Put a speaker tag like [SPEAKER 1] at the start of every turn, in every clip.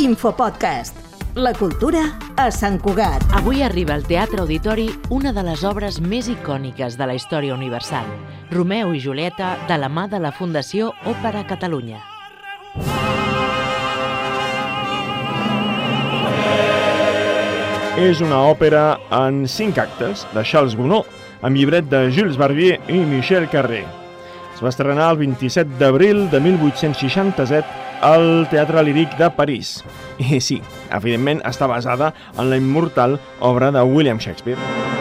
[SPEAKER 1] Infopodcast. La cultura a Sant Cugat.
[SPEAKER 2] Avui arriba al Teatre Auditori una de les obres més icòniques de la història universal, Romeu i Julieta, de la mà de la Fundació Òpera Catalunya.
[SPEAKER 3] És una òpera en cinc actes de Charles Gounod, amb llibret de Jules Barbier i Michel Carré. Es va estrenar el 27 d'abril de 1867 al Teatre Líric de París. I sí, evidentment està basada en la immortal obra de William Shakespeare.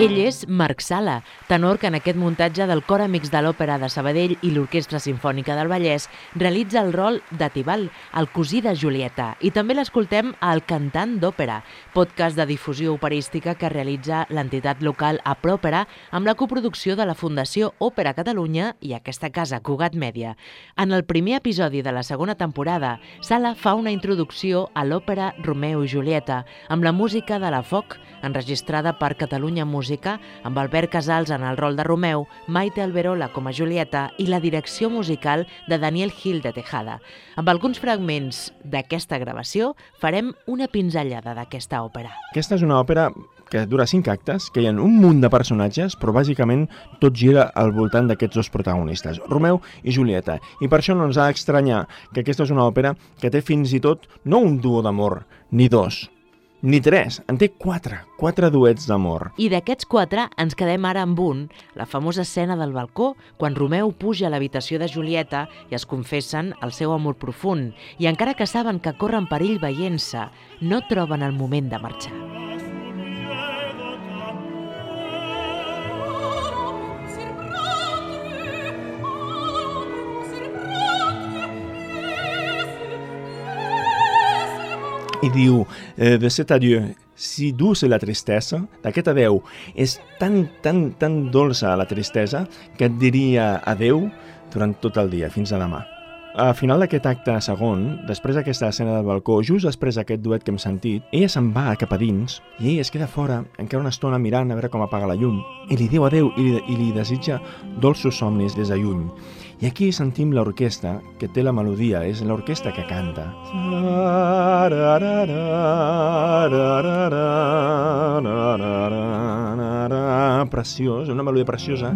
[SPEAKER 2] Ell és Marc Sala, tenor que en aquest muntatge del Cor Amics de l'Òpera de Sabadell i l'Orquestra Simfònica del Vallès realitza el rol de Tibal, el cosí de Julieta, i també l'escoltem al Cantant d'Òpera, podcast de difusió operística que realitza l'entitat local a Pròpera amb la coproducció de la Fundació Òpera Catalunya i aquesta casa Cugat Mèdia. En el primer episodi de la segona temporada, Sala fa una introducció a l'òpera Romeu i Julieta amb la música de la Foc, enregistrada per Catalunya Música música, amb Albert Casals en el rol de Romeu, Maite Alberola com a Julieta i la direcció musical de Daniel Gil de Tejada. Amb alguns fragments d'aquesta gravació farem una pinzellada d'aquesta òpera.
[SPEAKER 3] Aquesta és una òpera que dura cinc actes, que hi ha un munt de personatges, però bàsicament tot gira al voltant d'aquests dos protagonistes, Romeu i Julieta. I per això no ens ha d'estranyar que aquesta és una òpera que té fins i tot no un duo d'amor, ni dos, ni tres, en té quatre, quatre duets d'amor.
[SPEAKER 2] I d'aquests quatre ens quedem ara amb un, la famosa escena del balcó, quan Romeu puja a l'habitació de Julieta i es confessen el seu amor profund, i encara que saben que corren perill veient-se, no troben el moment de marxar.
[SPEAKER 3] I diu eh, de cet adieu, si douce la tristesa, d'aquest adeu és tan, tan, tan dolça la tristesa que et diria adeu durant tot el dia, fins a demà. A final d'aquest acte segon, després d'aquesta escena del balcó, just després d'aquest duet que hem sentit, ella se'n va cap a dins i ell es queda fora encara una estona mirant a veure com apaga la llum i li diu adeu i li, i li desitja dolços somnis des de lluny. I aquí sentim l'orquestra que té la melodia, és l'orquestra que canta. Preciós, una melodia preciosa.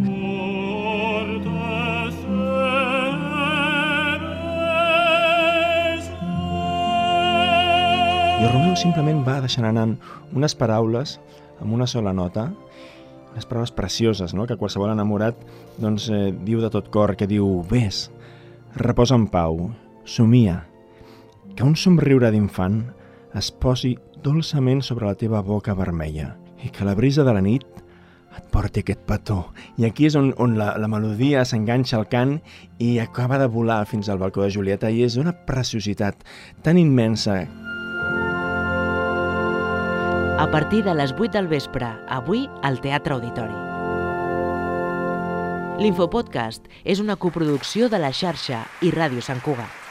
[SPEAKER 3] I Romeu simplement va deixant anant unes paraules amb una sola nota, unes paraules precioses, no? que qualsevol enamorat doncs, eh, diu de tot cor, que diu Ves, reposa en pau, somia, que un somriure d'infant es posi dolçament sobre la teva boca vermella i que la brisa de la nit et porti aquest petó. I aquí és on, on la, la melodia s'enganxa al cant i acaba de volar fins al balcó de Julieta i és una preciositat tan immensa
[SPEAKER 2] a partir de les 8 del vespre, avui al Teatre Auditori. L'Infopodcast és una coproducció de la xarxa i Ràdio Sant Cugat.